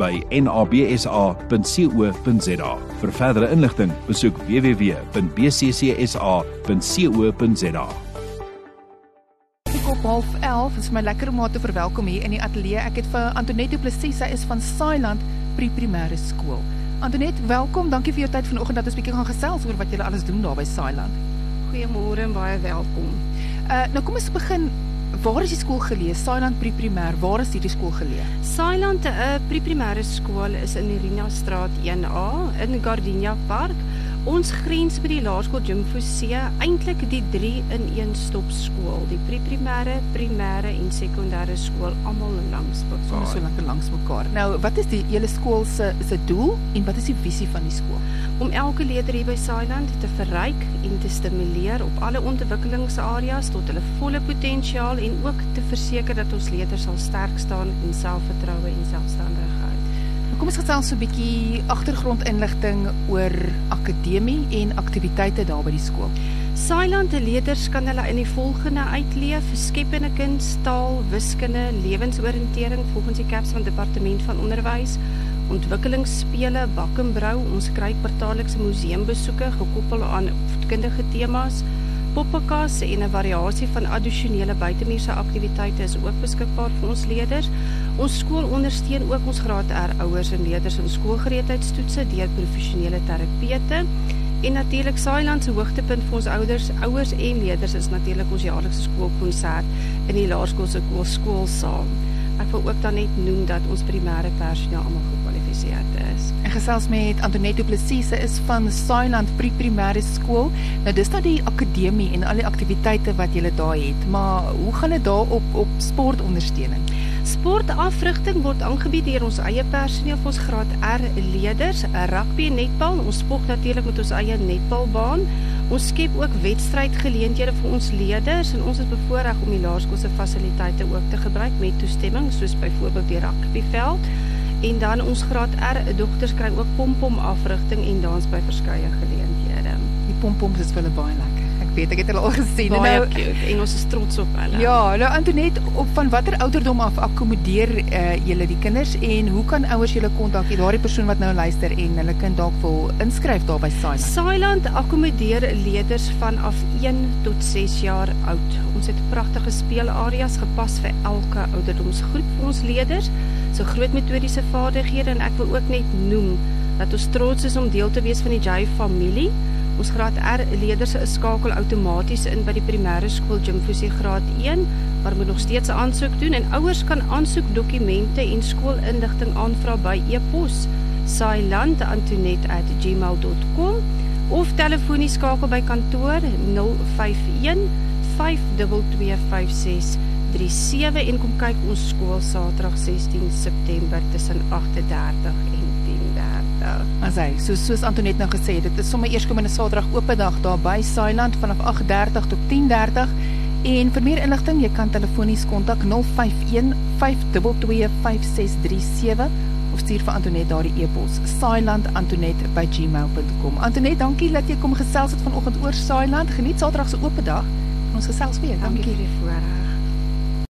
by nabsa.co.za. Vir verdere inligting, besoek www.bccsa.co.za. Ek op half 11 is my lekker om haar te verwelkom hier in die ateljee. Ek het vir Antoinette Du Plessis, sy is van Sailand Pre-Primêre Skool. Antoinette, welkom. Dankie vir jou tyd vanoggend dat ons bietjie gaan gesels oor wat julle alles doen daar by Sailand. Goeiemôre en baie welkom. Uh nou kom ons begin Waar is die skool geleë? Sailand Pre-Primêr. Waar is hierdie skool geleë? Sailand 'n uh, pre-primêre skool is in Irina Straat 1A in Gardenia Park. Ons grens by die Laerskool Jimfosee, eintlik die 3 in 1 stop skool, die pre-primêre, primêre en sekondêre skool almal langs mekaar. So lekker langs mekaar. Nou, wat is die hele skool se se doel en wat is die visie van die skool? Om elke leerder hier by Sailand te verryk en te stimuleer op alle ontwikkelingsareas tot hulle volle potensiaal en ook te verseker dat ons leerders sal sterk staan in selfvertroue en selfstandigheid. Kom ons gesels so 'n bietjie agtergrondinligting oor akademie en aktiwiteite daar by die skool. Sailand leerders kan hulle in die volgende uitleef: skepende kuns, taal, wiskunde, lewensoriëntering volgens die CAPS van Departement van Onderwys, ontwikkelingsspele, bak en brou, ons kry kwartaallikse museumbesoeke gekoppel aan opvoedkundige temas. Poppekas en 'n variasie van addisionele buitemuurse aktiwiteite is ook beskikbaar vir ons leerders. Ons skool ondersteun ook ons graad R ouers en leerders in skoolgereedheidstoetse deur professionele terapeute. En natuurlik Sailand se hoogtepunt vir ons ouers, ouers en leerders is natuurlik ons jaarlikse skoolkonsert in die laerskool se skoolsaal. Ek wil ook dan net noem dat ons primêre personeel almal gekwalifiseerd is. En gesels met Antoinette Du Plessis, is van Sailand Pre-Primêre Skool. Nou dis dan die akademie en al die aktiwiteite wat jy daar het, maar hoe gaan dit daar op op sportondersteuning? Sportafrigting word aangebied deur ons eie personeel vir ons graad R leerders, rugby en netbal. Ons spog natuurlik met ons eie netbalbaan. Ons skep ook wedstrydgeleenthede vir ons leerders en ons is bevoorreg om die laerskool se fasiliteite ook te gebruik met toestemming soos byvoorbeeld die rugbyveld. En dan ons graad R dogters kry ook pompom afrigting en dans by verskeie geleenthede. Die pompoms is vir hulle baie lekker weet ek het hulle al gesien baie nou cute en ons is trots op hulle. Ja, nou Antoinette, op van watter ouderdom af akkommodeer uh, julle die kinders en hoe kan ouers julle kontak? Daardie persoon wat nou luister en hulle kind dalk wil inskryf daar by Sailand. Sailand akkommodeer leerders vanaf 1 tot 6 jaar oud. Ons het pragtige speelareas gepas vir elke ouderdomsgroep vir ons leerders. So groot metodiese vaardighede en ek wil ook net noem dat ons trots is om deel te wees van die Jay familie. Ons graad R leerders is skakel outomaties in by die primêre skool Jimfosie graad 1 waar moet nog steeds 'n aansoek doen en ouers kan aansoek dokumente en skoolinligting aanvra by e-pos sailandantonet@gmail.com of telefonies skakel by kantoor 051 52256 37 en kom kyk ons skool Saterdag 16 September tussen 8:30 en As hy, so soos Antoinette nou gesê het, dit is sommer eerskomende Saterdag oop dag daar by Sailand vanaf 8:30 tot 10:30 en vir meer inligting jy kan telefonies kontak 051 522 5637 of stuur vir Antoinette daardie e-pos sailandantoinette@gmail.com. Antoinette, dankie dat jy kom gesels het vanoggend oor Sailand. Geniet Saterdag se oop dag. Ons gesels weer. Dankie, dankie vir die voorreg.